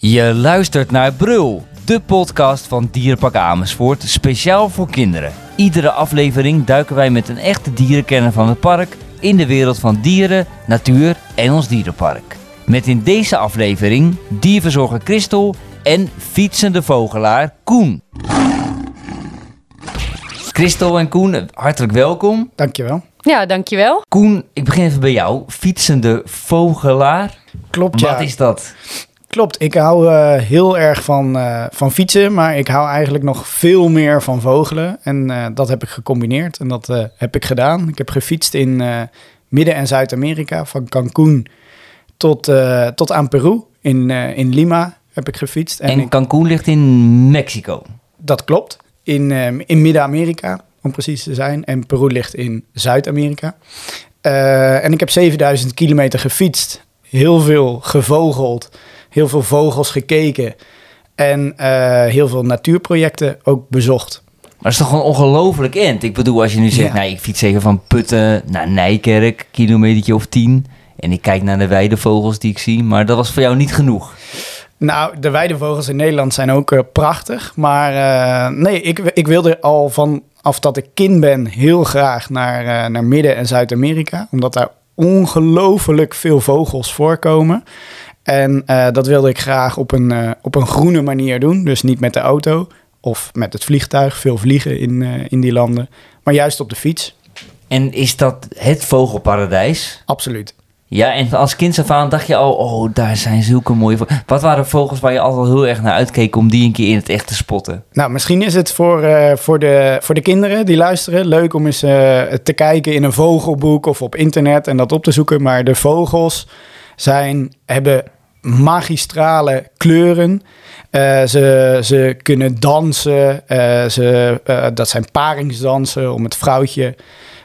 Je luistert naar Brul, de podcast van Dierenpark Amersfoort, speciaal voor kinderen. Iedere aflevering duiken wij met een echte dierenkenner van het park in de wereld van dieren, natuur en ons dierenpark. Met in deze aflevering dierverzorger Christel en fietsende vogelaar Koen. Christel en Koen, hartelijk welkom. Dankjewel. Ja, dankjewel. Koen, ik begin even bij jou. Fietsende vogelaar. Klopt, Wat ja. is dat? Klopt. Ik hou eh, heel erg van, eh, van fietsen, maar ik hou eigenlijk nog veel meer van vogelen. En eh, dat heb ik gecombineerd en dat heb ik gedaan. Ik heb gefietst in Midden- en Zuid-Amerika, van Cancún tot, tot aan Peru. In, in Lima heb ik gefietst. En, En ik- Cancún ligt in Mexico. dat klopt. In, in Midden-Amerika, om precies te zijn. En Peru ligt in Zuid-Amerika. En ik heb 7000 kilometer gefietst. Heel veel gevogeld. Heel veel vogels gekeken. En eh, heel veel natuurprojecten ook bezocht. Maar dat is toch gewoon ongelooflijk end. Ik bedoel, als je nu zegt, Ja. nou, ik fiets zeker van Putten naar Nijkerk, kilometertje of tien. En ik kijk naar de weidevogels die ik zie. Maar dat was voor jou niet genoeg. Nou, de weidevogels in Nederland zijn ook eh, prachtig. Maar eh, nee, ik, ik wilde al vanaf dat ik kind ben heel graag naar, naar Midden- en Zuid-Amerika. Omdat daar ongelooflijk veel vogels voorkomen. En eh, dat wilde ik graag op een, eh, op een groene manier doen. Dus niet met de auto of met het vliegtuig. Veel vliegen in, eh, in die landen. Maar juist op de fiets. En is dat het vogelparadijs? Absoluut. Ja, en als kind af aan dacht je al, oh, daar zijn zulke mooie vogels. Wat waren vogels waar je altijd heel erg naar uitkeek om die een keer in het echt te spotten? Nou, misschien is het voor, voor, de, voor de kinderen die luisteren leuk om eens te kijken in een vogelboek of op internet en dat op te zoeken. Maar de vogels zijn, hebben magistrale kleuren. Eh, ze, ze kunnen dansen. eh, ze, eh, dat zijn paringsdansen om het vrouwtje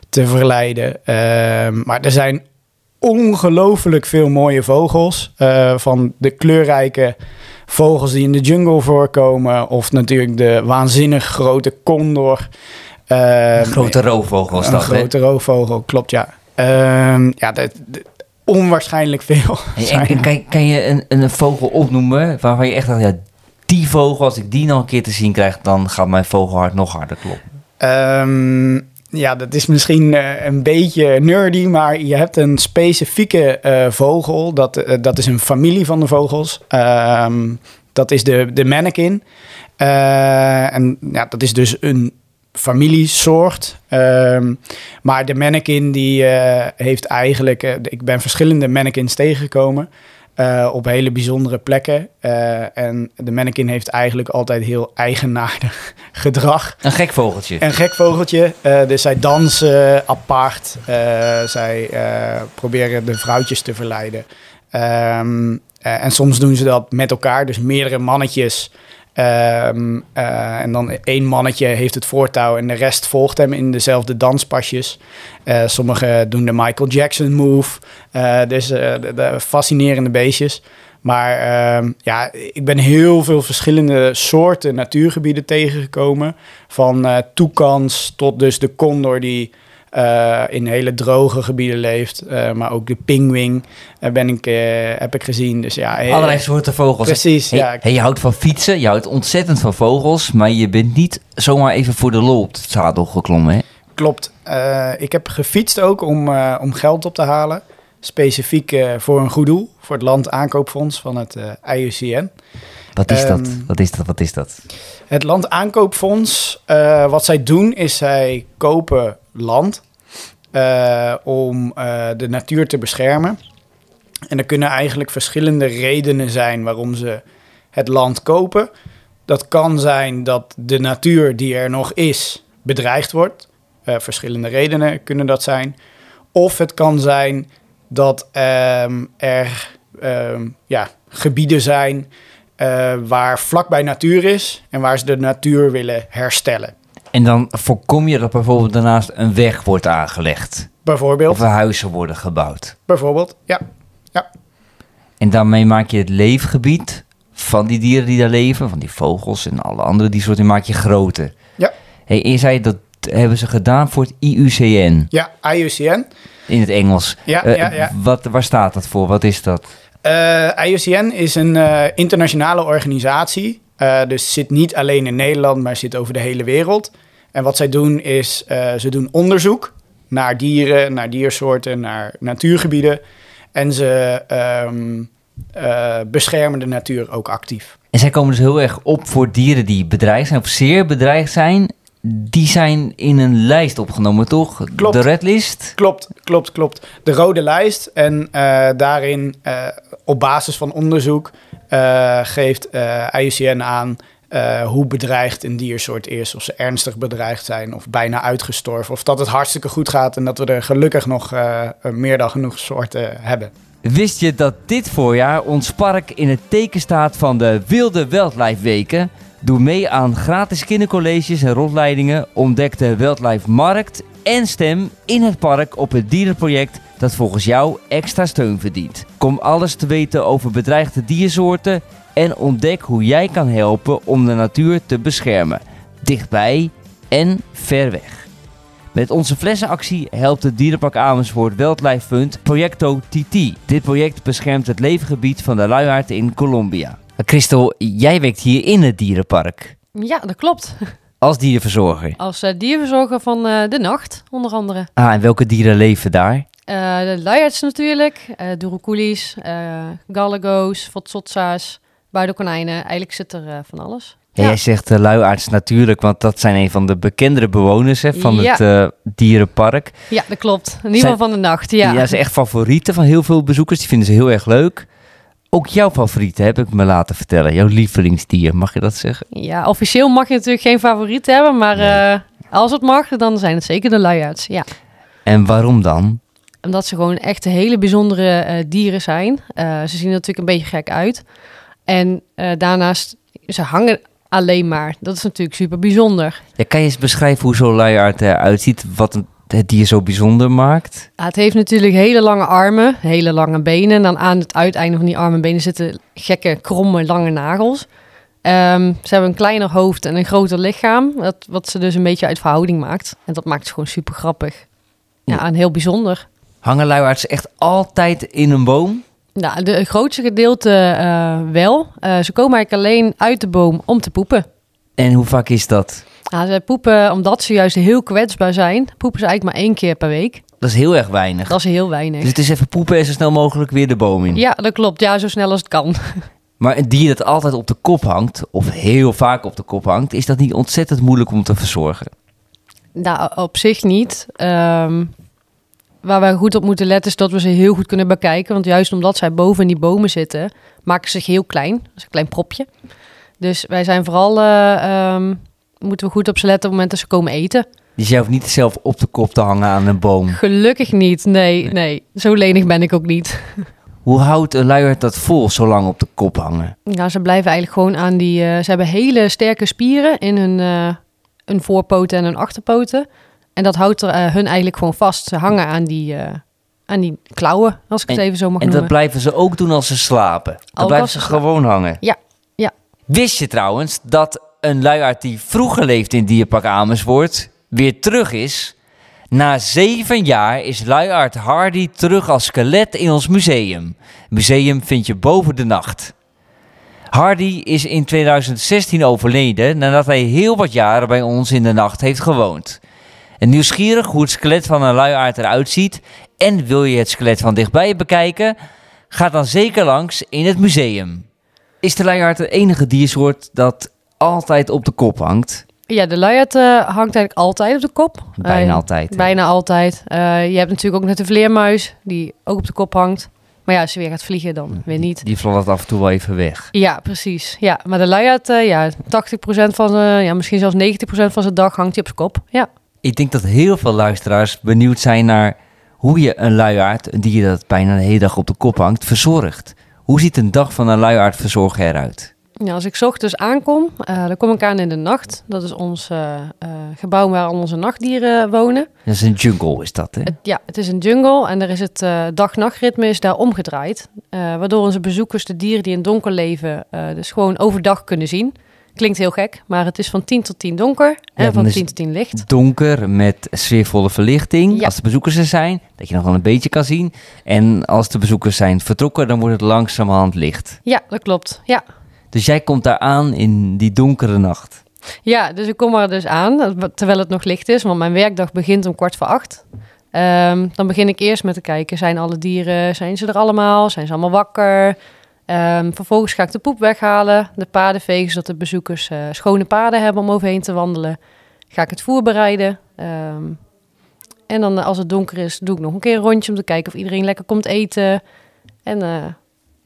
te verleiden. Eh, maar er zijn ongelooflijk veel mooie vogels. van de kleurrijke vogels die in de jungle voorkomen. Of natuurlijk de waanzinnig grote condor. Eh, Een grote roofvogel dat, hè? grote roofvogel, klopt ja. Ehm, ja, dat- onwaarschijnlijk veel. Hey, zijn en, en kan, kan je een, een vogel opnoemen waarvan je echt dacht, ja, die vogel, als ik die nog een keer te zien krijg, dan gaat mijn vogelhart nog harder kloppen. Ehm, ja, dat is misschien eh, een beetje nerdy, maar je hebt een specifieke eh, vogel. Dat, eh, dat is een familie van de vogels. Ehm, dat is de, de mannequin. En ja, dat is dus een familiesoort. Ehm, maar de mannequin die eh, heeft eigenlijk... eh, ik ben verschillende mannequins tegengekomen... eh, op hele bijzondere plekken. En de mannequin heeft eigenlijk altijd heel eigenaardig gedrag. Een gek vogeltje. Een gek vogeltje. dus zij dansen apart. Zij proberen de vrouwtjes te verleiden. Ehm, eh, en soms doen ze dat met elkaar. Dus meerdere mannetjes. Ehm, eh, en dan één mannetje heeft het voortouw en de rest volgt hem in dezelfde danspasjes. Eh sommigen doen de Michael Jackson move. Eh, dus de, de fascinerende beestjes. Maar ehm, ja, ik ben heel veel verschillende soorten natuurgebieden tegengekomen. Van toekans tot dus de condor die eh, in hele droge gebieden leeft. Eh, maar ook de pinguïn eh, ben ik, heb ik gezien. Dus ja, Allerlei soorten vogels. Precies, Hey, ja. hey, je houdt van fietsen, je houdt ontzettend van vogels, maar je bent niet zomaar even voor de lol op het zadel geklommen, hè? Klopt. Ik heb gefietst ook om, om geld op te halen. Specifiek voor een goed doel. Voor het Land Aankoopfonds van het IUCN. Wat is dat? Ehm, Wat is dat? Wat is dat? Het Land Aankoopfonds, wat zij doen is zij kopen land eh, om eh, de natuur te beschermen. En er kunnen eigenlijk verschillende redenen zijn waarom ze het land kopen. Dat kan zijn dat de natuur die er nog is bedreigd wordt. Eh, verschillende redenen kunnen dat zijn. Of het kan zijn dat ehm, er ehm, ja, gebieden zijn waar vlakbij natuur is en waar ze de natuur willen herstellen. En dan voorkom je dat bijvoorbeeld daarnaast een weg wordt aangelegd. Bijvoorbeeld, Of er huizen worden gebouwd. bijvoorbeeld, ja. En daarmee maak je het leefgebied van die dieren die daar leven, van die vogels en alle andere die soorten, maak je groter. Ja. Hey, je zei dat hebben ze gedaan voor het IUCN Ja, IUCN. in het Engels. Ja, Eh, ja, ja. Wat, waar staat dat voor? Wat is dat? Uh, IUCN is een uh, internationale organisatie. Dus zit niet alleen in Nederland, maar zit over de hele wereld. En wat zij doen is, ze doen onderzoek naar dieren, naar diersoorten, naar natuurgebieden. En ze um, beschermen de natuur ook actief. En zij komen dus heel erg op voor dieren die bedreigd zijn of zeer bedreigd zijn die zijn in een lijst opgenomen, toch? Klopt. De redlist? Klopt, klopt, klopt. De rode lijst. En uh, daarin, op basis van onderzoek, geeft IUCN aan hoe bedreigd een diersoort is. Of ze ernstig bedreigd zijn of bijna uitgestorven. Of dat het hartstikke goed gaat en dat we er gelukkig nog meer dan genoeg soorten hebben. Wist je dat dit voorjaar ons park in het teken staat van de Wilde Wildlife Weken? Doe mee aan gratis kindercolleges en rondleidingen. Ontdek de Wildlife Markt en stem in het park op het dierenproject dat volgens jou extra steun verdient. Kom alles te weten over bedreigde diersoorten en ontdek hoe jij kan helpen om de natuur te beschermen. Dichtbij en ver weg. Met onze flessenactie helpt het Dierenpark Amersfoort Wildlife Fund Projecto TT. Dit project beschermt het leefgebied van de luiaard in Colombia. Christel, jij werkt hier in het dierenpark. Ja, dat klopt. Als dierverzorger? Als uh, dierverzorger van uh, de nacht, onder andere. Ah, en welke dieren leven daar? Uh, de luiaards natuurlijk, uh, Galagos, Fotsotsa's, buidelkonijnen. Eigenlijk zit er van alles. Ja. Jij zegt uh, luiaards natuurlijk, want dat zijn een van de bekendere bewoners hè, van ja. het uh, dierenpark. Ja, dat klopt. In ieder geval van de nacht, ja. Ja, ze echt favorieten van heel veel bezoekers. Die vinden ze heel erg leuk. Ook jouw favoriet heb ik me laten vertellen. Jouw lievelingsdier, mag je dat zeggen? Ja, officieel mag je natuurlijk geen favoriet hebben, maar nee. uh, als het mag, dan zijn het zeker de luiaards. Ja. En waarom dan? Omdat ze gewoon echt hele bijzondere dieren zijn. Ze zien er natuurlijk een beetje gek uit. En daarnaast, ze hangen alleen maar. Dat is natuurlijk super bijzonder. Ja, kan je eens beschrijven hoe zo'n luiaard eruit ziet? Wat het dier zo bijzonder maakt? Ja, het heeft natuurlijk hele lange armen, hele lange benen. En dan aan het uiteinde van die armen en benen zitten gekke, kromme, lange nagels. Um, ze hebben een kleiner hoofd en een groter lichaam, wat, wat ze dus een beetje uit verhouding maakt. En dat maakt ze gewoon super grappig. Ja, ja. en heel bijzonder. Hangen luiaards echt altijd in een boom? Nou, de grootste gedeelte uh, wel. Uh, ze komen eigenlijk alleen uit de boom om te poepen. En hoe vaak is dat? Nou, ze poepen, omdat ze juist heel kwetsbaar zijn, poepen ze eigenlijk maar één keer per week. Dat is heel erg weinig. Dat is heel weinig. Dus het is even poepen en zo snel mogelijk weer de boom in. Ja, dat klopt. Ja, zo snel als het kan. Maar een dier dat altijd op de kop hangt, of heel vaak op de kop hangt, is dat niet ontzettend moeilijk om te verzorgen? Nou, op zich niet. Um, waar wij goed op moeten letten is dat we ze heel goed kunnen bekijken. Want juist omdat zij boven in die bomen zitten, maken ze zich heel klein. Dat is een klein propje. Dus wij zijn vooral... Uh, um, moeten we goed op ze letten op het moment dat ze komen eten. Dus jij hoeft niet zelf op de kop te hangen aan een boom? Gelukkig niet, nee, nee. Zo lenig ben ik ook niet. Hoe houdt een luiaard dat vol zo lang op de kop hangen? Nou, ze blijven eigenlijk gewoon aan die... Uh, ze hebben hele sterke spieren in hun, uh, hun voorpoten en hun achterpoten. En dat houdt er, uh, hun eigenlijk gewoon vast. Ze hangen aan die, aan die klauwen, als ik en, het even zo mag en noemen. En dat blijven ze ook doen als ze slapen? Dan blijven ze gewoon hangen? Ja, ja. Wist je trouwens dat een luiaard die vroeger leefde in Dierpark Amersfoort weer terug is. Na zeven jaar is luiaard Hardy terug als skelet in ons museum. Museum vind je boven de nacht. Hardy is in 2016 overleden nadat hij heel wat jaren bij ons in de nacht heeft gewoond. En nieuwsgierig hoe het skelet van een luiaard eruit ziet en wil je het skelet van dichtbij bekijken? Ga dan zeker langs in het museum. Is de luiaard het enige diersoort dat altijd op de kop hangt. Ja, de luiaard uh, hangt eigenlijk altijd op de kop. Bijna uh, altijd. Hè? Bijna altijd. Uh, je hebt natuurlijk ook net de vleermuis, die ook op de kop hangt. Maar ja, als ze weer gaat vliegen, dan weer niet. Die fladdert af en toe wel even weg. Ja, precies. Ja, maar de luiaard, ja, 80% van zijn, ja, misschien zelfs 90% van zijn dag hangt hij op zijn kop. Ja. Ik denk dat heel veel luisteraars benieuwd zijn naar hoe je een luiaard, een dier dat bijna de hele dag op de kop hangt, verzorgt. Hoe ziet een dag van een luiaardverzorger eruit? Ja, als ik ochtends aankom, uh, dan kom ik aan in de nacht. Dat is ons uh, uh, gebouw waar al onze nachtdieren wonen. Dat is een jungle, is dat hè? Het, ja, het is een jungle en er is het dag-nachtritme is daar omgedraaid. waardoor onze bezoekers de dieren die in het donker leven dus gewoon overdag kunnen zien. Klinkt heel gek, maar het is van 10 tot 10 donker en Ja, van is 10 tot 10 licht. Donker met sfeervolle verlichting. Ja. Als de bezoekers er zijn, dat je nog wel een beetje kan zien. En als de bezoekers zijn vertrokken, dan wordt het langzamerhand licht. Ja, dat klopt. Ja. Dus jij komt daar aan in die donkere nacht. ja, dus ik kom er dus aan, terwijl het nog licht is, want mijn werkdag begint om kwart voor acht. Ehm, dan begin ik eerst met te kijken, zijn alle dieren, zijn ze er allemaal? Zijn ze allemaal wakker? Ehm, vervolgens ga ik de poep weghalen, de paden vegen, zodat de bezoekers eh, schone paden hebben om overheen te wandelen. Ga ik het voer bereiden. Ehm, en dan eh, als het donker is, doe ik nog een keer een rondje om te kijken of iedereen lekker komt eten. En eh,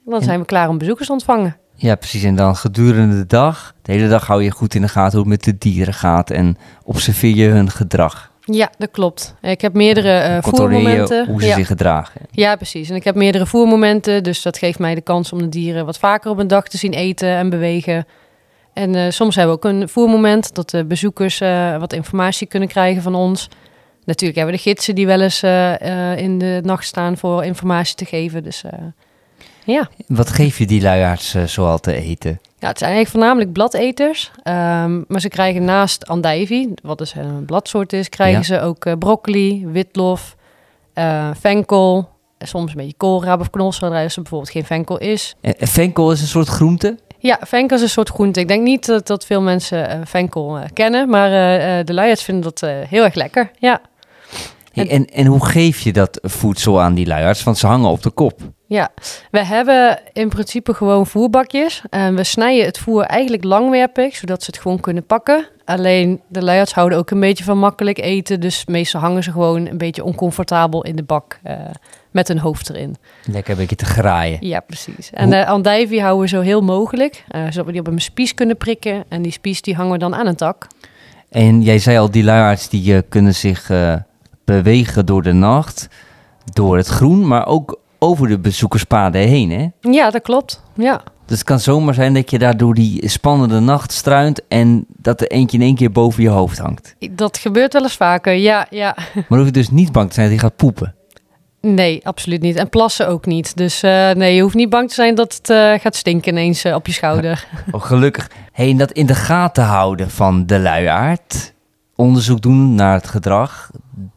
dan zijn we klaar om bezoekers te ontvangen. Ja, precies. En dan gedurende de dag, de hele dag hou je goed in de gaten hoe het met de dieren gaat. En observeer je hun gedrag. Ja, dat klopt. Ik heb meerdere Controleer voermomenten. hoe ze ja. zich gedragen. ja, precies. En ik heb meerdere voermomenten, dus dat geeft mij de kans om de dieren wat vaker op een dag te zien eten en bewegen. En eh, soms hebben we ook een voermoment dat de bezoekers eh, wat informatie kunnen krijgen van ons. Natuurlijk hebben we de gidsen die wel eens in de nacht staan voor informatie te geven. Dus ja. Wat geef je die luiaards eh, zoal te eten? ja, het zijn eigenlijk voornamelijk bladeters. Ehm, maar ze krijgen naast andijvie, wat dus een bladsoort is, krijgen Ja. ze ook eh, broccoli, witlof, eh venkel, soms een beetje koolraap of knolselderij als er bijvoorbeeld geen venkel is. Eh, venkel is een soort groente. Ja, venkel is een soort groente. Ik denk niet dat, dat veel mensen venkel kennen, maar de luiaards vinden dat heel erg lekker. Ja. Hey, en, en hoe geef je dat voedsel aan die luiaards? Want ze hangen op de kop. Ja, we hebben in principe gewoon voerbakjes. En we snijden het voer eigenlijk langwerpig, zodat ze het gewoon kunnen pakken. Alleen de luiaards houden ook een beetje van makkelijk eten. Dus meestal hangen ze gewoon een beetje oncomfortabel in de bak eh, met hun hoofd erin. Lekker een beetje te graaien. Ja, precies. En de andijvie houden we zo heel mogelijk, eh, zodat we die op een spies kunnen prikken. En die spies die hangen we dan aan een tak. En jij zei al, die luiaards die eh, kunnen zich eh, bewegen door de nacht, door het groen, maar ook over de bezoekerspaden heen. Hè? Ja, dat klopt. Ja. Dus het kan zomaar zijn dat je daar door die spannende nacht struint en dat er eentje in één keer boven je hoofd hangt. Dat gebeurt wel eens vaker, ja, ja. Maar hoef je dus niet bang te zijn dat hij gaat poepen. Nee, absoluut niet. En plassen ook niet. Dus eh, nee, je hoeft niet bang te zijn dat het eh, gaat stinken ineens eh, op je schouder. Oh, gelukkig. Hey, en dat in de gaten houden van de luiaard, onderzoek doen naar het gedrag,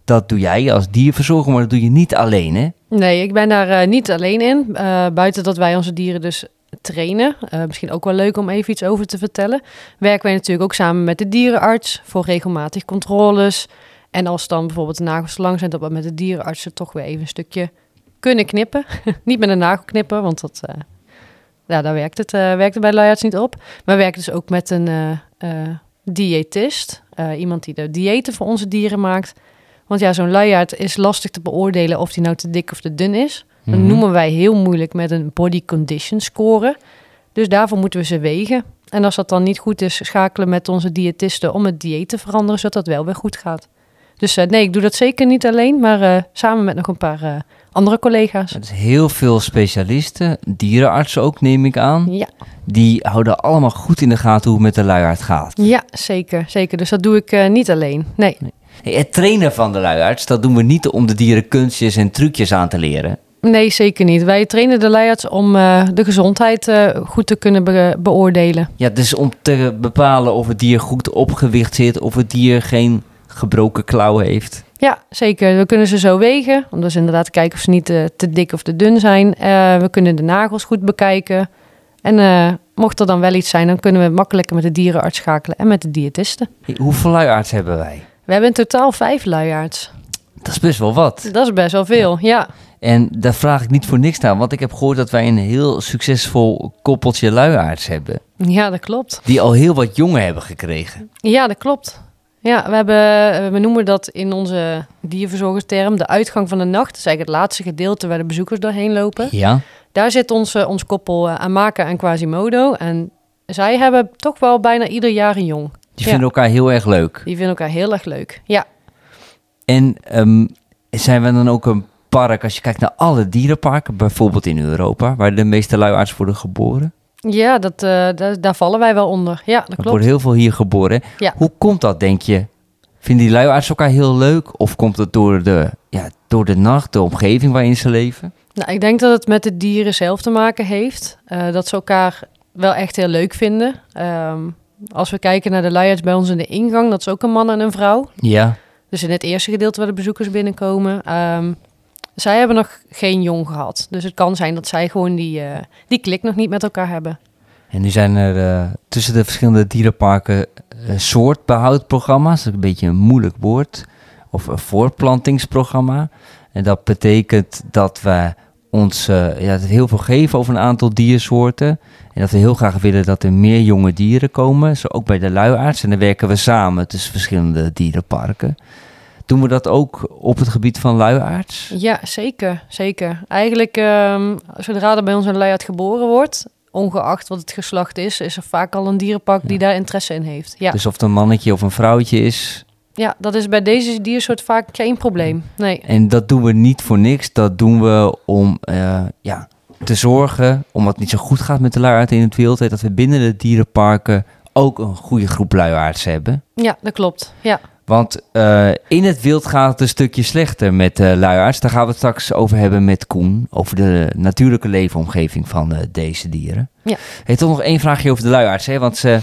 dat doe jij als dierverzorger, maar dat doe je niet alleen, hè? Nee, ik ben daar eh, niet alleen in. Eh, buiten dat wij onze dieren dus trainen. Eh, misschien ook wel leuk om even iets over te vertellen. Werken wij natuurlijk ook samen met de dierenarts voor regelmatig controles. En als dan bijvoorbeeld de nagels lang zijn, dat we met de dierenartsen toch weer even een stukje kunnen knippen. niet met een nagel knippen, want dat, ja, daar werkt het, werkt bij de luiaards niet op. Maar we werken dus ook met een diëtist. Eh, iemand die de diëten voor onze dieren maakt. Want ja, zo'n luiaard is lastig te beoordelen of die nou te dik of te dun is. Dat Mhm. noemen wij heel moeilijk met een body condition score. Dus daarvoor moeten we ze wegen. En als dat dan niet goed is, schakelen met onze diëtisten om het dieet te veranderen, zodat dat wel weer goed gaat. Dus eh, nee, ik doe dat zeker niet alleen, maar eh, samen met nog een paar andere collega's. Er is heel veel specialisten, dierenartsen ook neem ik aan, Ja, die houden allemaal goed in de gaten hoe het met de luiaard gaat. ja zeker, zeker. Dus dat doe ik eh, niet alleen. Nee. Hey, het trainen van de luiaards, dat doen we niet om de dieren kunstjes en trucjes aan te leren. nee, zeker niet. Wij trainen de luiaards om eh, de gezondheid eh, goed te kunnen be- beoordelen. Ja, dus om te bepalen of het dier goed op gewicht zit, of het dier geen gebroken klauw heeft. Ja, zeker. We kunnen ze zo wegen. Om dus inderdaad te kijken of ze niet eh, te dik of te dun zijn. Eh, we kunnen de nagels goed bekijken. En eh, mocht er dan wel iets zijn, dan kunnen we makkelijker met de dierenarts schakelen en met de diëtisten. Hoeveel luiaards hebben wij? We hebben in totaal vijf luiaards. Dat is best wel wat. Dat is best wel veel, ja. En daar vraag ik niet voor niks naar, want ik heb gehoord dat wij een heel succesvol koppeltje luiaards hebben. Ja, dat klopt. Die al heel wat jongen hebben gekregen. Ja, dat klopt. Ja, we, hebben, we noemen dat in onze dierverzorgersterm de uitgang van de nacht. Dat is eigenlijk het laatste gedeelte waar de bezoekers doorheen lopen. Ja? Daar zit ons, ons koppel eh, Amaka en Quasimodo. En zij hebben toch wel bijna ieder jaar een jong. Die Ja. vinden elkaar heel erg leuk. Die vinden elkaar heel erg leuk. Ja, En ehm, zijn we dan ook een park, als je kijkt naar alle dierenparken, bijvoorbeeld in Europa, waar de meeste luiaards worden geboren? Ja dat, eh, daar, daar vallen wij wel onder. Ja, dat Er klopt. worden heel veel hier geboren. Ja. Hoe komt dat, denk je? Vinden die luiaards elkaar heel leuk? Of komt het door de, ja, door de nacht, de omgeving waarin ze leven? Nou, ik denk dat het met de dieren zelf te maken heeft. eh, dat ze elkaar wel echt heel leuk vinden. Ehm, als we kijken naar de luiaards bij ons in de ingang, dat is ook een man en een vrouw. Ja. Dus in het eerste gedeelte waar de bezoekers binnenkomen. Ehm, zij hebben nog geen jong gehad. Dus het kan zijn dat zij gewoon die, eh, die klik nog niet met elkaar hebben. En nu zijn er eh, tussen de verschillende dierenparken uh, soortbehoudprogramma's. Dat is een beetje een moeilijk woord. Of een voortplantingsprogramma. En dat betekent dat we ons ja, heel veel geven over een aantal diersoorten. En dat we heel graag willen dat er meer jonge dieren komen. Zo ook bij de luiaards. En dan werken we samen tussen verschillende dierenparken. Doen we dat ook op het gebied van luiaards? Ja, zeker. zeker. Eigenlijk, um, zodra er bij ons een luiaard geboren wordt, ongeacht wat het geslacht is, is er vaak al een dierenpark die daar interesse in heeft. Ja. Dus of het een mannetje of een vrouwtje is. Ja, dat is bij deze diersoort vaak geen probleem. Nee. En dat doen we niet voor niks. Dat doen we om uh, ja, te zorgen, omdat het niet zo goed gaat met de luiaard in het wild, dat we binnen de dierenparken ook een goede groep luiaards hebben. Ja, dat klopt. Ja. Want uh, in het wild gaat het een stukje slechter met uh, luiaards. Daar gaan we het straks over hebben met Koen. Over de natuurlijke leefomgeving van uh, deze dieren. Ja. Hey, toch nog één vraagje over de luiaards. Hè? Want ze,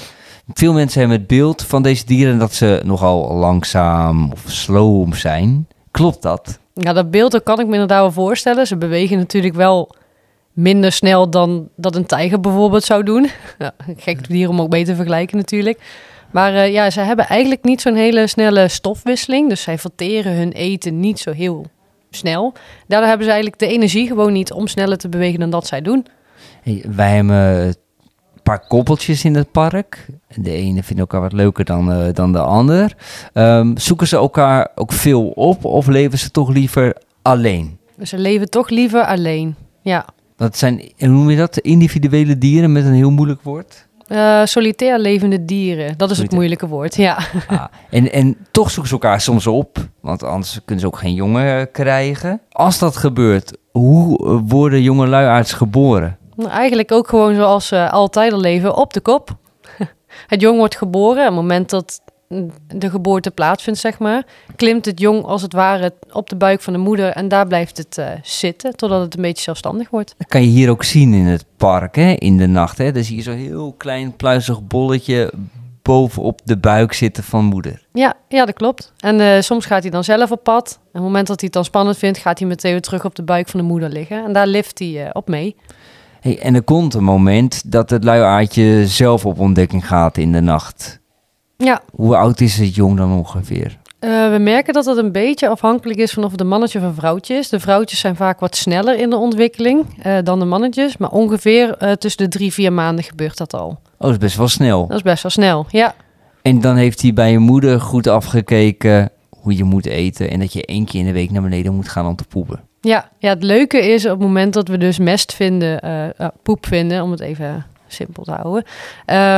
veel mensen hebben het beeld van deze dieren dat ze nogal langzaam of slow zijn. Klopt dat? Ja, dat beeld dat kan ik me inderdaad wel voorstellen. Ze bewegen natuurlijk wel minder snel dan dat een tijger bijvoorbeeld zou doen. Ja, gek dier om ook mee te vergelijken natuurlijk. Maar uh, ja, ze hebben eigenlijk niet zo'n hele snelle stofwisseling. Dus zij verteren hun eten niet zo heel snel. Daardoor hebben ze eigenlijk de energie gewoon niet om sneller te bewegen dan dat zij doen. Hey, wij hebben een paar koppeltjes in het park. De ene vindt elkaar wat leuker dan, uh, dan de ander. Um, zoeken ze elkaar ook veel op of leven ze toch liever alleen? Ze leven toch liever alleen, ja. Dat zijn, hoe noem je dat? Individuele dieren met een heel moeilijk woord? Uh, solitair levende dieren, dat is het moeilijke woord, ja. Ah, en, en toch zoeken ze elkaar soms op, want anders kunnen ze ook geen jongen krijgen. Als dat gebeurt, hoe worden jonge luiaards geboren? Nou, eigenlijk ook gewoon zoals ze altijd al leven, op de kop. het jong wordt geboren, op het moment dat de geboorte plaatsvindt, zeg maar, klimt het jong als het ware op de buik van de moeder en daar blijft het uh, zitten totdat het een beetje zelfstandig wordt. Dat kan je hier ook zien in het park, hè, in de nacht. Hè. Dan zie je zo'n heel klein pluizig bolletje bovenop de buik zitten van moeder. Ja, ja dat klopt. En uh, soms gaat hij dan zelf op pad. En op het moment dat hij het dan spannend vindt, gaat hij meteen weer terug op de buik van de moeder liggen. En daar lift hij uh, op mee. Hey, en er komt een moment dat het luiaardje zelf op ontdekking gaat in de nacht. Ja. Hoe oud is het jong dan ongeveer? Uh, we merken dat het een beetje afhankelijk is van of het een mannetje of een vrouwtje is. De vrouwtjes zijn vaak wat sneller in de ontwikkeling uh, dan de mannetjes. Maar ongeveer uh, tussen de drie, vier maanden gebeurt dat al. Oh, dat is best wel snel. Dat is best wel snel, ja. En dan heeft hij bij je moeder goed afgekeken hoe je moet eten... en dat je één keer in de week naar beneden moet gaan om te poepen. Ja, ja het leuke is op het moment dat we dus mest vinden, poep vinden... om het even simpel te houden...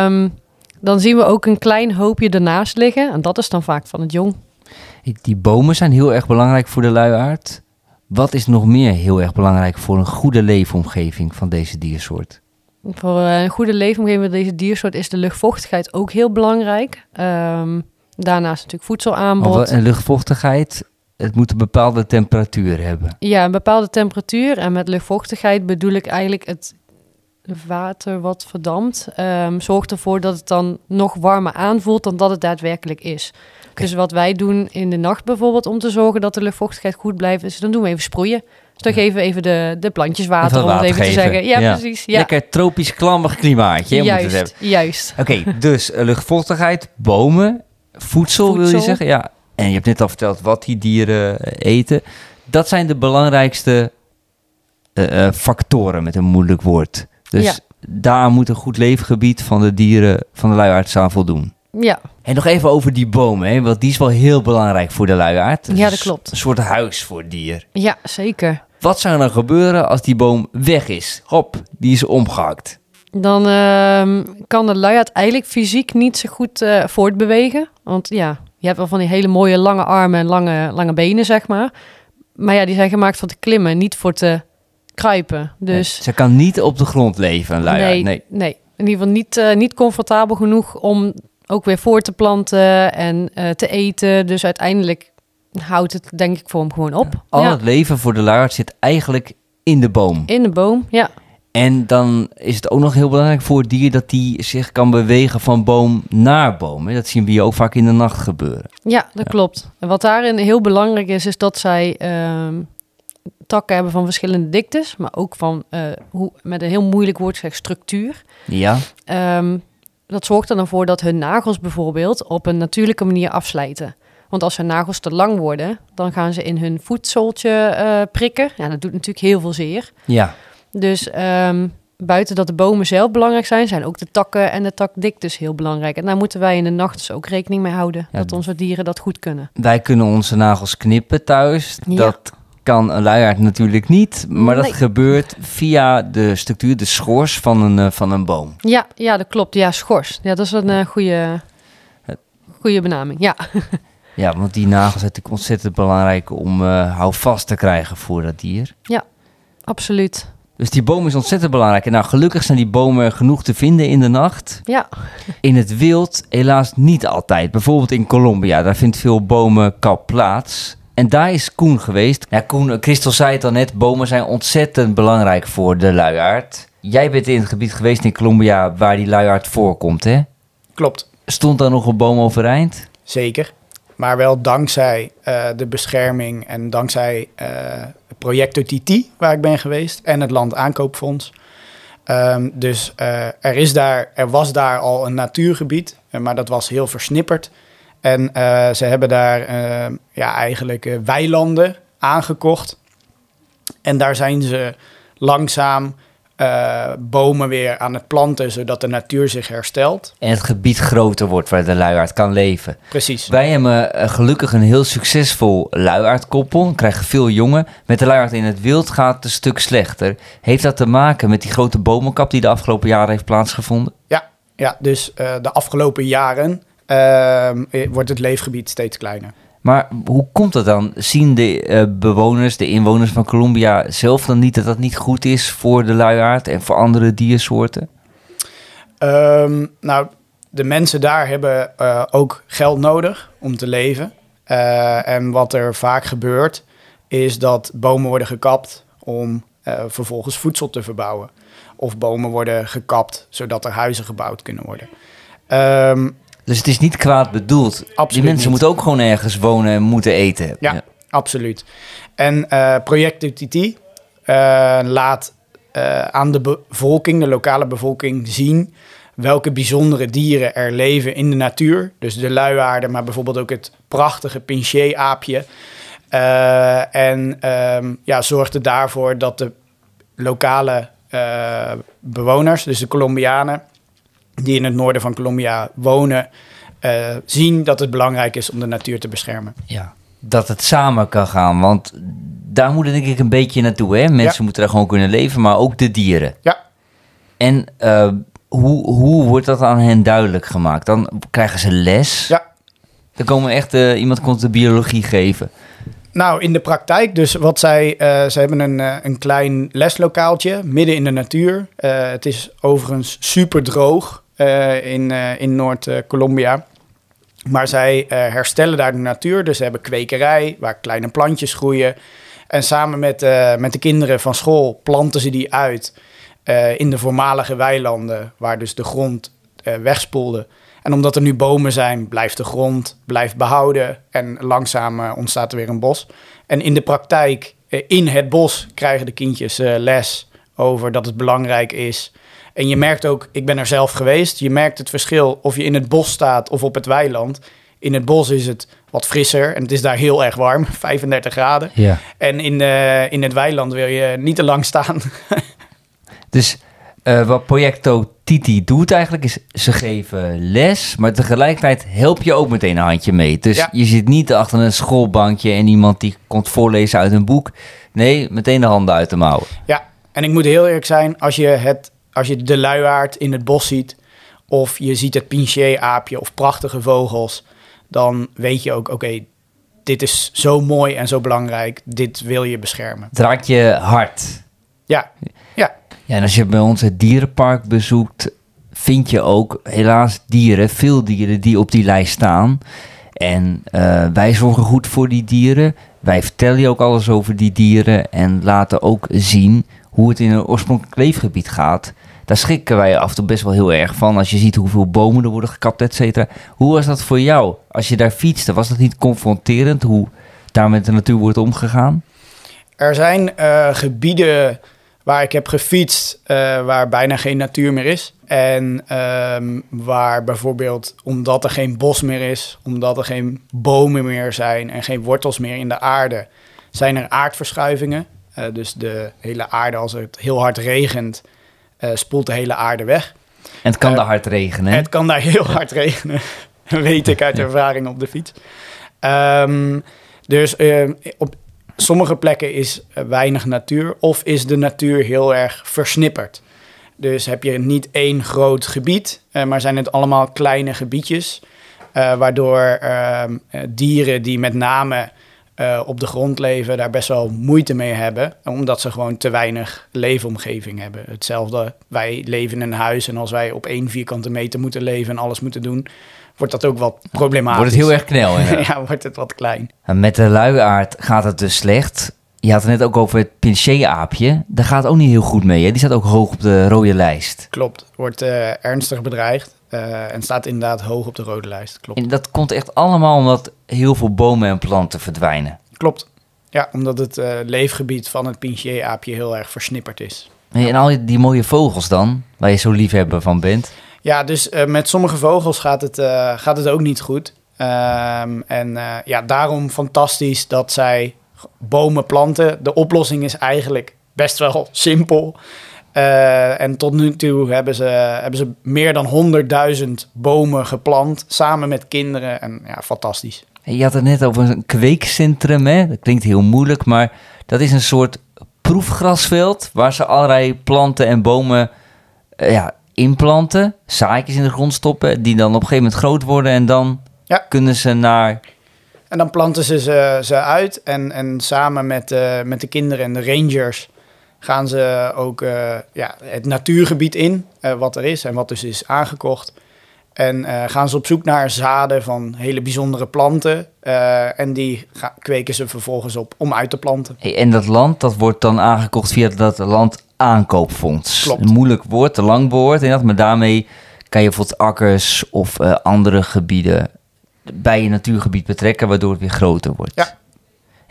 Um, dan zien we ook een klein hoopje ernaast liggen. En dat is dan vaak van het jong. Die bomen zijn heel erg belangrijk voor de luiaard. Wat is nog meer heel erg belangrijk voor een goede leefomgeving van deze diersoort? Voor een goede leefomgeving van deze diersoort is de luchtvochtigheid ook heel belangrijk. Um, daarnaast natuurlijk voedselaanbod. En luchtvochtigheid, het moet een bepaalde temperatuur hebben. Ja, een bepaalde temperatuur. En met luchtvochtigheid bedoel ik eigenlijk het water wat verdampt, um, zorgt ervoor dat het dan nog warmer aanvoelt dan dat het daadwerkelijk is. Okay. Dus wat wij doen in de nacht bijvoorbeeld om te zorgen dat de luchtvochtigheid goed blijft, is dan doen we even sproeien. Dus dan geven we even de, de plantjes water, om het even geven. te zeggen. Ja, ja. precies. Ja. Lekker tropisch klammig klimaatje. Juist, hebben. juist. Oké, okay, dus uh, luchtvochtigheid, bomen, voedsel, voedsel, wil je zeggen? Ja. En je hebt net al verteld wat die dieren uh, eten. Dat zijn de belangrijkste uh, factoren met een moeilijk woord. Dus ja. daar moet een goed leefgebied van de dieren van de luiaards aan voldoen. Ja. En nog even over die bomen, hè, want die is wel heel belangrijk voor de luiaard. Ja, dat klopt. Een soort huis voor het dier. Ja, zeker. Wat zou er dan gebeuren als die boom weg is? Hop, die is omgehakt. Dan uh, kan de luiaard eigenlijk fysiek niet zo goed uh, voortbewegen. Want ja, je hebt wel van die hele mooie lange armen en lange, lange benen, zeg maar. Maar ja, die zijn gemaakt voor te klimmen, niet voor te kruipen. Dus nee, ze kan niet op de grond leven, een luiaard. Nee, nee. nee. In ieder geval niet, uh, niet comfortabel genoeg om ook weer voor te planten en uh, te eten. Dus uiteindelijk houdt het denk ik voor hem gewoon op. Ja. Al ja. het leven voor de luiaard zit eigenlijk in de boom. In de boom, ja. En dan is het ook nog heel belangrijk voor het dier dat die zich kan bewegen van boom naar boom. Dat zien we hier ook vaak in de nacht gebeuren. Ja, dat klopt. En wat daarin heel belangrijk is, is dat zij ehm, takken hebben van verschillende diktes, maar ook van, eh, hoe, met een heel moeilijk woord zeg, structuur. Ja, Ehm, dat zorgt er dan voor dat hun nagels bijvoorbeeld op een natuurlijke manier afslijten. Want als hun nagels te lang worden, dan gaan ze in hun voetzooltje eh, prikken. Ja, dat doet natuurlijk heel veel zeer. ja. Dus ehm, buiten dat de bomen zelf belangrijk zijn, zijn ook de takken en de takdiktes heel belangrijk. En daar moeten wij in de nacht dus ook rekening mee houden. Ja. Dat onze dieren dat goed kunnen. Wij kunnen onze nagels knippen thuis. Ja. Dat kan een luiaard natuurlijk niet. Maar dat gebeurt via de structuur, de schors van een, eh, van een boom. Ja, ja, dat klopt. Ja, schors. Ja, dat is een eh, goede, goede benaming. Ja. Ja, want die nagels zijn natuurlijk ontzettend belangrijk om eh houvast te krijgen voor dat dier. Absoluut. Dus die boom is ontzettend belangrijk. En nou, gelukkig zijn die bomen genoeg te vinden in de nacht. Ja, In het wild helaas niet altijd. Bijvoorbeeld in Colombia, daar vindt veel bomenkap plaats. En daar is Koen geweest. Ja, Koen, Christel zei het al net, bomen zijn ontzettend belangrijk voor de luiaard. Jij bent in het gebied geweest in Colombia waar die luiaard voorkomt, hè? Klopt, Stond daar nog een boom overeind? zeker. Maar wel dankzij eh, de bescherming en dankzij eh Projecto Titi, waar ik ben geweest, en het Land Aankoopfonds. Ehm, dus eh, er, is daar, er was daar al een natuurgebied, maar dat was heel versnipperd. En eh, ze hebben daar eh, ja, eigenlijk eh, weilanden aangekocht. En daar zijn ze langzaam bomen weer aan het planten, zodat de natuur zich herstelt. En het gebied groter wordt waar de luiaard kan leven. Precies. Wij hebben gelukkig een heel succesvol luiaardkoppel. Krijgen veel jongen. Met de luiaard in het wild gaat het een stuk slechter. Heeft dat te maken met die grote bomenkap die de afgelopen jaren heeft plaatsgevonden? Ja, dus eh, de afgelopen jaren wordt het leefgebied steeds kleiner. Maar hoe komt dat dan? Zien de eh, bewoners, de inwoners van Colombia zelf dan niet dat dat niet goed is voor de luiaard en voor andere diersoorten? Ehm, nou, de mensen daar hebben eh, ook geld nodig om te leven. Eh, en wat er vaak gebeurt, is dat bomen worden gekapt om eh, vervolgens voedsel te verbouwen. Of bomen worden gekapt zodat er huizen gebouwd kunnen worden. Ehm, Dus het is niet kwaad bedoeld. Absoluut Die mensen niet. moeten ook gewoon ergens wonen en moeten eten. Ja. Absoluut. En eh Project UTT eh, laat eh, aan de bevolking, de lokale bevolking, zien welke bijzondere dieren er leven in de natuur. Dus de luiaarden, maar bijvoorbeeld ook het prachtige pinché-aapje. Eh, en ehm, ja, zorgde daarvoor dat de lokale bewoners, dus de Colombianen, die in het noorden van Colombia wonen, eh, zien dat het belangrijk is om de natuur te beschermen. Ja, dat het samen kan gaan. Want daar moet het denk ik een beetje naartoe. Hè? Mensen moeten daar gewoon kunnen leven, maar ook de dieren. Ja. En eh, hoe, hoe wordt dat aan hen duidelijk gemaakt? Dan krijgen ze les. Ja. Dan komen echt, eh, iemand komt de biologie geven. Nou, in de praktijk, dus wat zij, ze hebben een, een klein leslokaaltje midden in de natuur. Het is overigens super droog in, eh, in Noord-Colombia. Maar zij eh, herstellen daar de natuur. Dus ze hebben kwekerij waar kleine plantjes groeien. En samen met, eh, met de kinderen van school planten ze die uit eh, in de voormalige weilanden, waar dus de grond eh, wegspoelde. En omdat er nu bomen zijn, blijft de grond blijft behouden en langzaam eh, ontstaat er weer een bos. En in de praktijk, eh, in het bos, krijgen de kindjes eh, les over dat het belangrijk is. En je merkt ook, ik ben er zelf geweest, je merkt het verschil of je in het bos staat of op het weiland. In het bos is het wat frisser en het is daar heel erg warm, 35 graden. Ja. En in, eh, in het weiland wil je niet te lang staan. Dus eh, wat Projecto Titi doet eigenlijk is, ze geven les, maar tegelijkertijd help je ook meteen een handje mee. Dus Ja. je zit niet achter een schoolbankje en iemand die komt voorlezen uit een boek. Nee, meteen de handen uit de mouwen. Ja, en ik moet heel eerlijk zijn, als je, het, als je de luiaard in het bos ziet... of je ziet het pinché-aapje of prachtige vogels... dan weet je ook, oké, dit is zo mooi en zo belangrijk. Dit wil je beschermen. Het raakt je hart. Ja, ja, Ja, en als je bij ons het dierenpark bezoekt, vind je ook helaas dieren, veel dieren die op die lijst staan. En eh, wij zorgen goed voor die dieren. Wij vertellen je ook alles over die dieren en laten ook zien hoe het in een oorspronkelijk leefgebied gaat, daar schrikken wij af en toe best wel heel erg van. Als je ziet hoeveel bomen er worden gekapt, et cetera. Hoe was dat voor jou? Als je daar fietste, was dat niet confronterend hoe daar met de natuur wordt omgegaan? Er zijn eh, gebieden waar ik heb gefietst eh, waar bijna geen natuur meer is. En ehm, waar bijvoorbeeld, omdat er geen bos meer is, omdat er geen bomen meer zijn en geen wortels meer in de aarde, zijn er aardverschuivingen. Uh, dus de hele aarde, als het heel hard regent, uh, spoelt de hele aarde weg. En het kan daar hard regenen. Het kan daar heel hard regenen, weet ik uit ervaring op de fiets. Um, dus op sommige plekken is weinig natuur of is de natuur heel erg versnipperd. Dus heb je niet één groot gebied, maar zijn het allemaal kleine gebiedjes. Uh, waardoor ehm, dieren die met name op de grond leven, daar best wel moeite mee hebben. Omdat ze gewoon te weinig leefomgeving hebben. Hetzelfde, wij leven in een huis en als wij op één vierkante meter moeten leven en alles moeten doen, wordt dat ook wat problematisch. Wordt het heel erg knel, ja, wordt het wat klein. Met de luiaard gaat het dus slecht. Je had het net ook over het Pinchet-aapje. Daar gaat ook niet heel goed mee. Hè? Die staat ook hoog op de rode lijst. Klopt. Wordt uh, ernstig bedreigd. Uh, en staat inderdaad hoog op de rode lijst. Klopt. En dat komt echt allemaal omdat heel veel bomen en planten verdwijnen. Klopt. Ja, omdat het uh, leefgebied van het Pinchet-aapje heel erg versnipperd is. En al die mooie vogels dan, waar je zo liefhebber van bent. Ja, dus uh, met sommige vogels gaat het, gaat het ook niet goed. Um, en ja, daarom fantastisch dat zij bomen planten. De oplossing is eigenlijk best wel simpel. En tot nu toe hebben ze, hebben ze meer dan 100.000 bomen geplant, samen met kinderen. En ja, fantastisch. Je had het net over een kweekcentrum, hè? Dat klinkt heel moeilijk, maar dat is een soort proefgrasveld waar ze allerlei planten en bomen ja, inplanten, zaadjes in de grond stoppen, die dan op een gegeven moment groot worden en dan ja. kunnen ze naar. En dan planten ze ze, ze uit en, en samen met, uh, met de kinderen en de rangers gaan ze ook uh, ja, het natuurgebied in, uh, wat er is en wat dus is aangekocht. En gaan ze op zoek naar zaden van hele bijzondere planten. en die kweken ze vervolgens op om uit te planten. Hey, en dat land, dat wordt dan aangekocht via dat land aankoopfonds. Klopt. Een moeilijk woord, te lang woord. En dat, maar daarmee kan je bijvoorbeeld akkers of andere gebieden bij je natuurgebied betrekken, waardoor het weer groter wordt. Ja.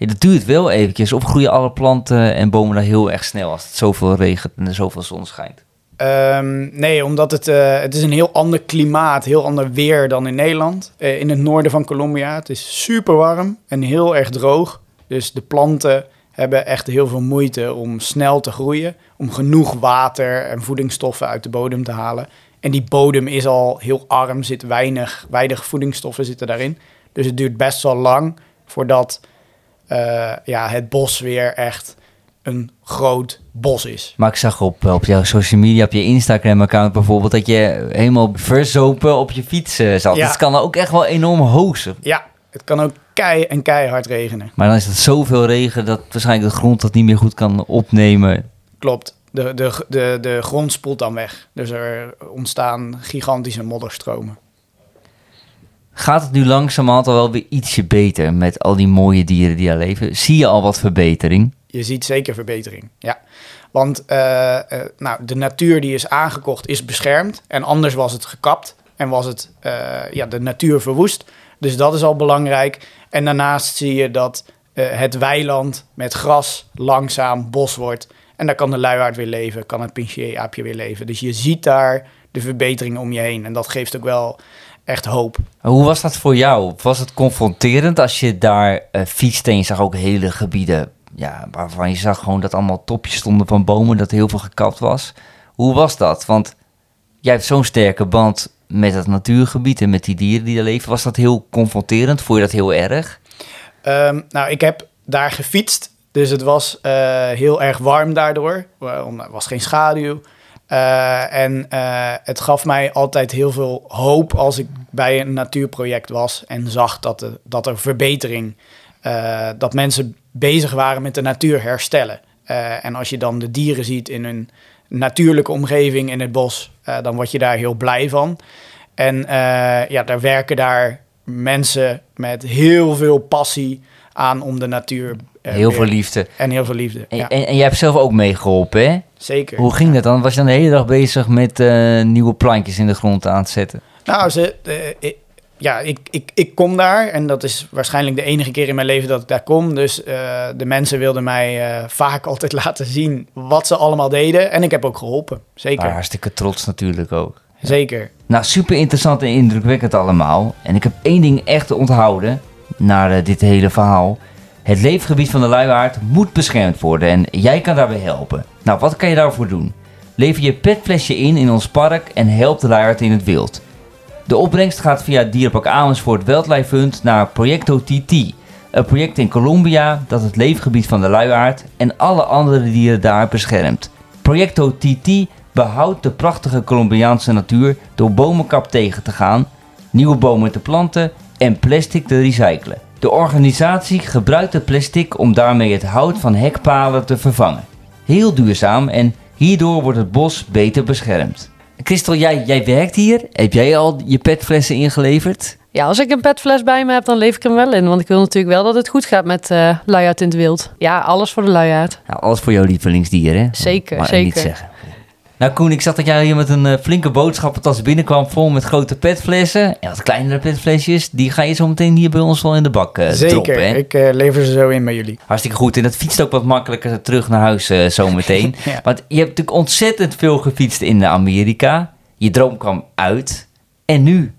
Dat duurt wel eventjes. Of groeien alle planten en bomen daar heel erg snel als het zoveel regent en er zoveel zon schijnt? Um, nee, omdat het, uh, het is een heel ander klimaat, heel ander weer dan in Nederland. Uh, in het noorden van Colombia, het is super warm en heel erg droog. Dus de planten hebben echt heel veel moeite om snel te groeien, om genoeg water en voedingsstoffen uit de bodem te halen. En die bodem is al heel arm, zit weinig, weinig voedingsstoffen zitten daarin. Dus het duurt best wel lang voordat uh, ja, het bos weer echt een groot bos is. Maar ik zag op, op jouw social media, op je Instagram-account bijvoorbeeld, dat je helemaal verzopen op je fiets uh, zat. Ja. Dat kan ook echt wel enorm hoog zijn. Ja, het kan ook kei en keihard regenen. Maar dan is het zoveel regen dat waarschijnlijk de grond dat niet meer goed kan opnemen. Klopt. De, de, de, de grond spoelt dan weg. Dus er ontstaan gigantische modderstromen. Gaat het nu langzamerhand al wel weer ietsje beter met al die mooie dieren die daar leven? Zie je al wat verbetering? Je ziet zeker verbetering, ja. Want uh, uh, nou, de natuur die is aangekocht is beschermd. En anders was het gekapt en was het uh, ja, de natuur verwoest. Dus dat is al belangrijk. En daarnaast zie je dat het weiland met gras langzaam bos wordt. En daar kan de luiaard weer leven, kan het pinchier-aapje weer leven. Dus je ziet daar de verbetering om je heen. En dat geeft ook wel echt hoop. Hoe was dat voor jou? Was het confronterend als je daar uh, fietste en je zag ook hele gebieden... Ja, waarvan je zag gewoon dat allemaal topjes stonden van bomen, dat heel veel gekapt was. Hoe was dat? Want jij hebt zo'n sterke band met het natuurgebied en met die dieren die daar leven. Was dat heel confronterend? Vond je dat heel erg? Um, nou, ik heb daar gefietst. Dus het was uh, heel erg warm daardoor. Er was geen schaduw. Uh, en uh, het gaf mij altijd heel veel hoop als ik bij een natuurproject was en zag dat, de, dat er verbetering, dat mensen bezig waren met de natuur herstellen. en als je dan de dieren ziet in hun natuurlijke omgeving in het bos, dan word je daar heel blij van. En ja, daar werken daar mensen met heel veel passie aan om de natuur eh, Heel veel liefde. En heel veel liefde, En, ja, en, en jij hebt zelf ook meegeholpen, hè? Zeker. Hoe ging dat dan? Was je dan de hele dag bezig met eh, nieuwe plantjes in de grond aan te zetten? Nou, ze, ik- ja, ik, ik, ik kom daar en dat is waarschijnlijk de enige keer in mijn leven dat ik daar kom. Dus eh, de mensen wilden mij eh, vaak altijd laten zien wat ze allemaal deden. En ik heb ook geholpen, zeker. Maar hartstikke trots natuurlijk ook. Zeker. Nou, super interessant en indrukwekkend allemaal. En ik heb één ding echt onthouden naar dit hele verhaal. Het leefgebied van de luiaard moet beschermd worden en jij kan daarbij helpen. Nou, wat kan je daarvoor doen? Lever je petflesje in in ons park en help de luiaard in het wild. De opbrengst gaat via het Dierpark Amersfoort Wildlife Fund naar Projecto TT. Een project in Colombia dat het leefgebied van de luiaard en alle andere dieren daar beschermt. Projecto TT behoudt de prachtige Colombiaanse natuur door bomenkap tegen te gaan, nieuwe bomen te planten en plastic te recyclen. De organisatie gebruikt het plastic om daarmee het hout van hekpalen te vervangen. Heel duurzaam en hierdoor wordt het bos beter beschermd. Christel, jij, jij werkt hier. Heb jij al je petflessen ingeleverd? Ja, als ik een petfles bij me heb, dan leef ik hem wel in. Want ik wil natuurlijk wel dat het goed gaat met eh luiaard in het wild. Ja, alles voor de luiaard. Nou, alles voor jouw lievelingsdier, hè? Zeker, Maar zeker. niet zeggen. Nou Koen, ik zag dat jij hier met een eh, flinke boodschappentas binnenkwam vol met grote petflessen. En wat kleinere petflesjes, die ga je zo meteen hier bij ons wel in de bak eh Zeker. droppen, hè? Ik eh, lever ze zo in bij jullie. Hartstikke goed. En dat fietst ook wat makkelijker terug naar huis zometeen. Ja. Want je hebt natuurlijk ontzettend veel gefietst in Amerika. Je droom kwam uit. En nu?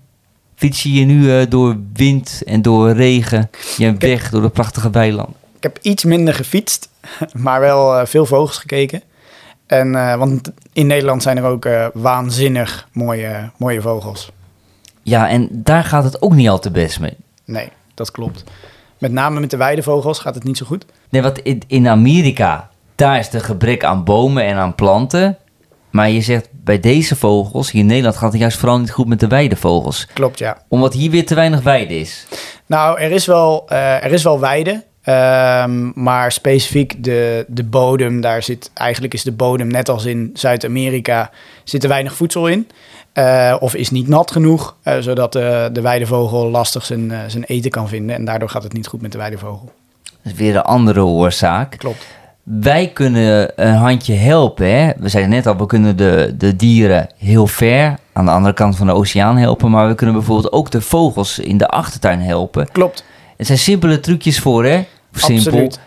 Fiets je je nu door wind en door regen je weg door de prachtige weiland? Ik heb iets minder gefietst, maar wel veel vogels gekeken. En, eh, want in Nederland zijn er ook eh, waanzinnig mooie, mooie vogels. Ja, en daar gaat het ook niet al te best mee. Nee, dat klopt. Met name met de weidevogels gaat het niet zo goed. Nee, want in, in Amerika, daar is de gebrek aan bomen en aan planten. Maar je zegt bij deze vogels, hier in Nederland gaat het juist vooral niet goed met de weidevogels. Klopt, ja. Omdat hier weer te weinig weide is. Nou, er is wel, eh, er is wel weide. Ehm, maar specifiek de, de bodem, daar zit eigenlijk is de bodem, net als in Zuid-Amerika, zit er weinig voedsel in. Eh, of is niet nat genoeg, eh, zodat eh, de weidevogel lastig zijn, zijn eten kan vinden. En daardoor gaat het niet goed met de weidevogel. Dat is weer een andere oorzaak. Klopt. Wij kunnen een handje helpen. Hè? We zeiden net al, we kunnen de, de dieren heel ver aan de andere kant van de oceaan helpen. Maar we kunnen bijvoorbeeld ook de vogels in de achtertuin helpen. Klopt, Er zijn simpele trucjes voor, hè? Simpel. absoluut.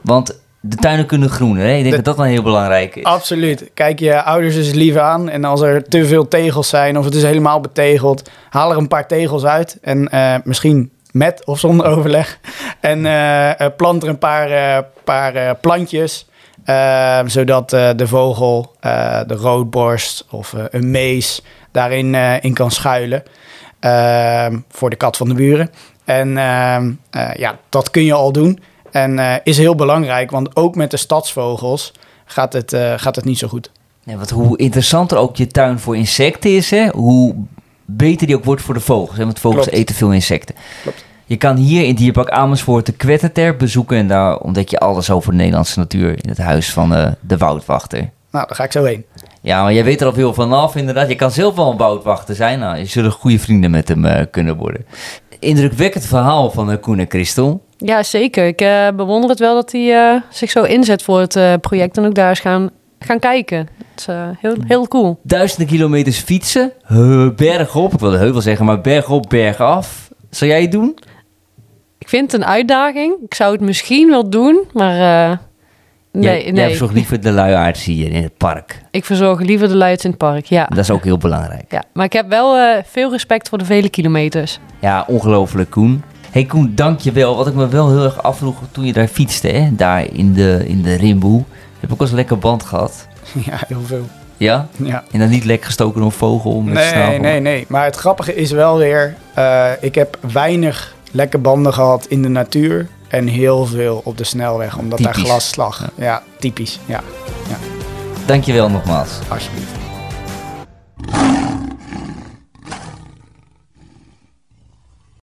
Want de tuinen kunnen groener. Hè? Ik denk De- dat dat dan heel belangrijk is. Absoluut. Kijk je ouders eens lief aan. En als er te veel tegels zijn of het is helemaal betegeld, haal er een paar tegels uit. En eh, misschien met of zonder overleg. En eh, eh, plant er een paar, paar plantjes. zodat de vogel, de roodborst of een mees daarin in kan schuilen. Voor de kat van de buren. En ehm, eh, ja, dat kun je al doen. En eh, is heel belangrijk, want ook met de stadsvogels gaat het, eh, gaat het niet zo goed. Nee, want hoe interessanter ook je tuin voor insecten is, hè? hoe beter die ook wordt voor de vogels. Hè? Want vogels Klopt. eten veel insecten. Klopt. Je kan hier in Dierpark Amersfoort de Kwetterter bezoeken. En daar ontdek je alles over de Nederlandse natuur in het huis van eh, de woudwachter. Nou, daar ga ik zo heen. Ja, maar jij weet er al veel vanaf inderdaad. Je kan zelf wel een woudwachter zijn. Nou, je zullen goede vrienden met hem eh, kunnen worden. Indrukwekkend verhaal van uh, Koen en Christel. Ja, zeker. Ik eh, bewonder het wel dat hij eh, zich zo inzet voor het eh, project. En ook daar eens gaan, gaan kijken. Het is eh, heel, heel cool. Duizenden kilometers fietsen, bergop. Ik wilde heuvel zeggen, maar bergop, bergaf. Zou jij het doen? Ik vind het een uitdaging. Ik zou het misschien wel doen, maar eh, nee, jij, jij nee. verzorgt liever de luiaards hier in het park. Ik verzorg liever de luids in het park, ja. Dat is ook heel belangrijk. ja. Maar ik heb wel eh, veel respect voor de vele kilometers. Ja, ongelooflijk Koen. hey Koen, dank je wel. Wat ik me wel heel erg afvroeg toen je daar fietste, hè? daar in de, in de Rimboe. Heb ik ook eens een lekker band gehad. Ja, heel veel. Ja? Ja. En dan niet lek gestoken door een vogel met Nee, snavel. nee, nee. Maar het grappige is wel weer, eh, ik heb weinig lekke banden gehad in de natuur en heel veel op de snelweg, omdat daar glasslag. Ja, ja typisch. Ja. ja. Dankjewel nogmaals. Alsjeblieft.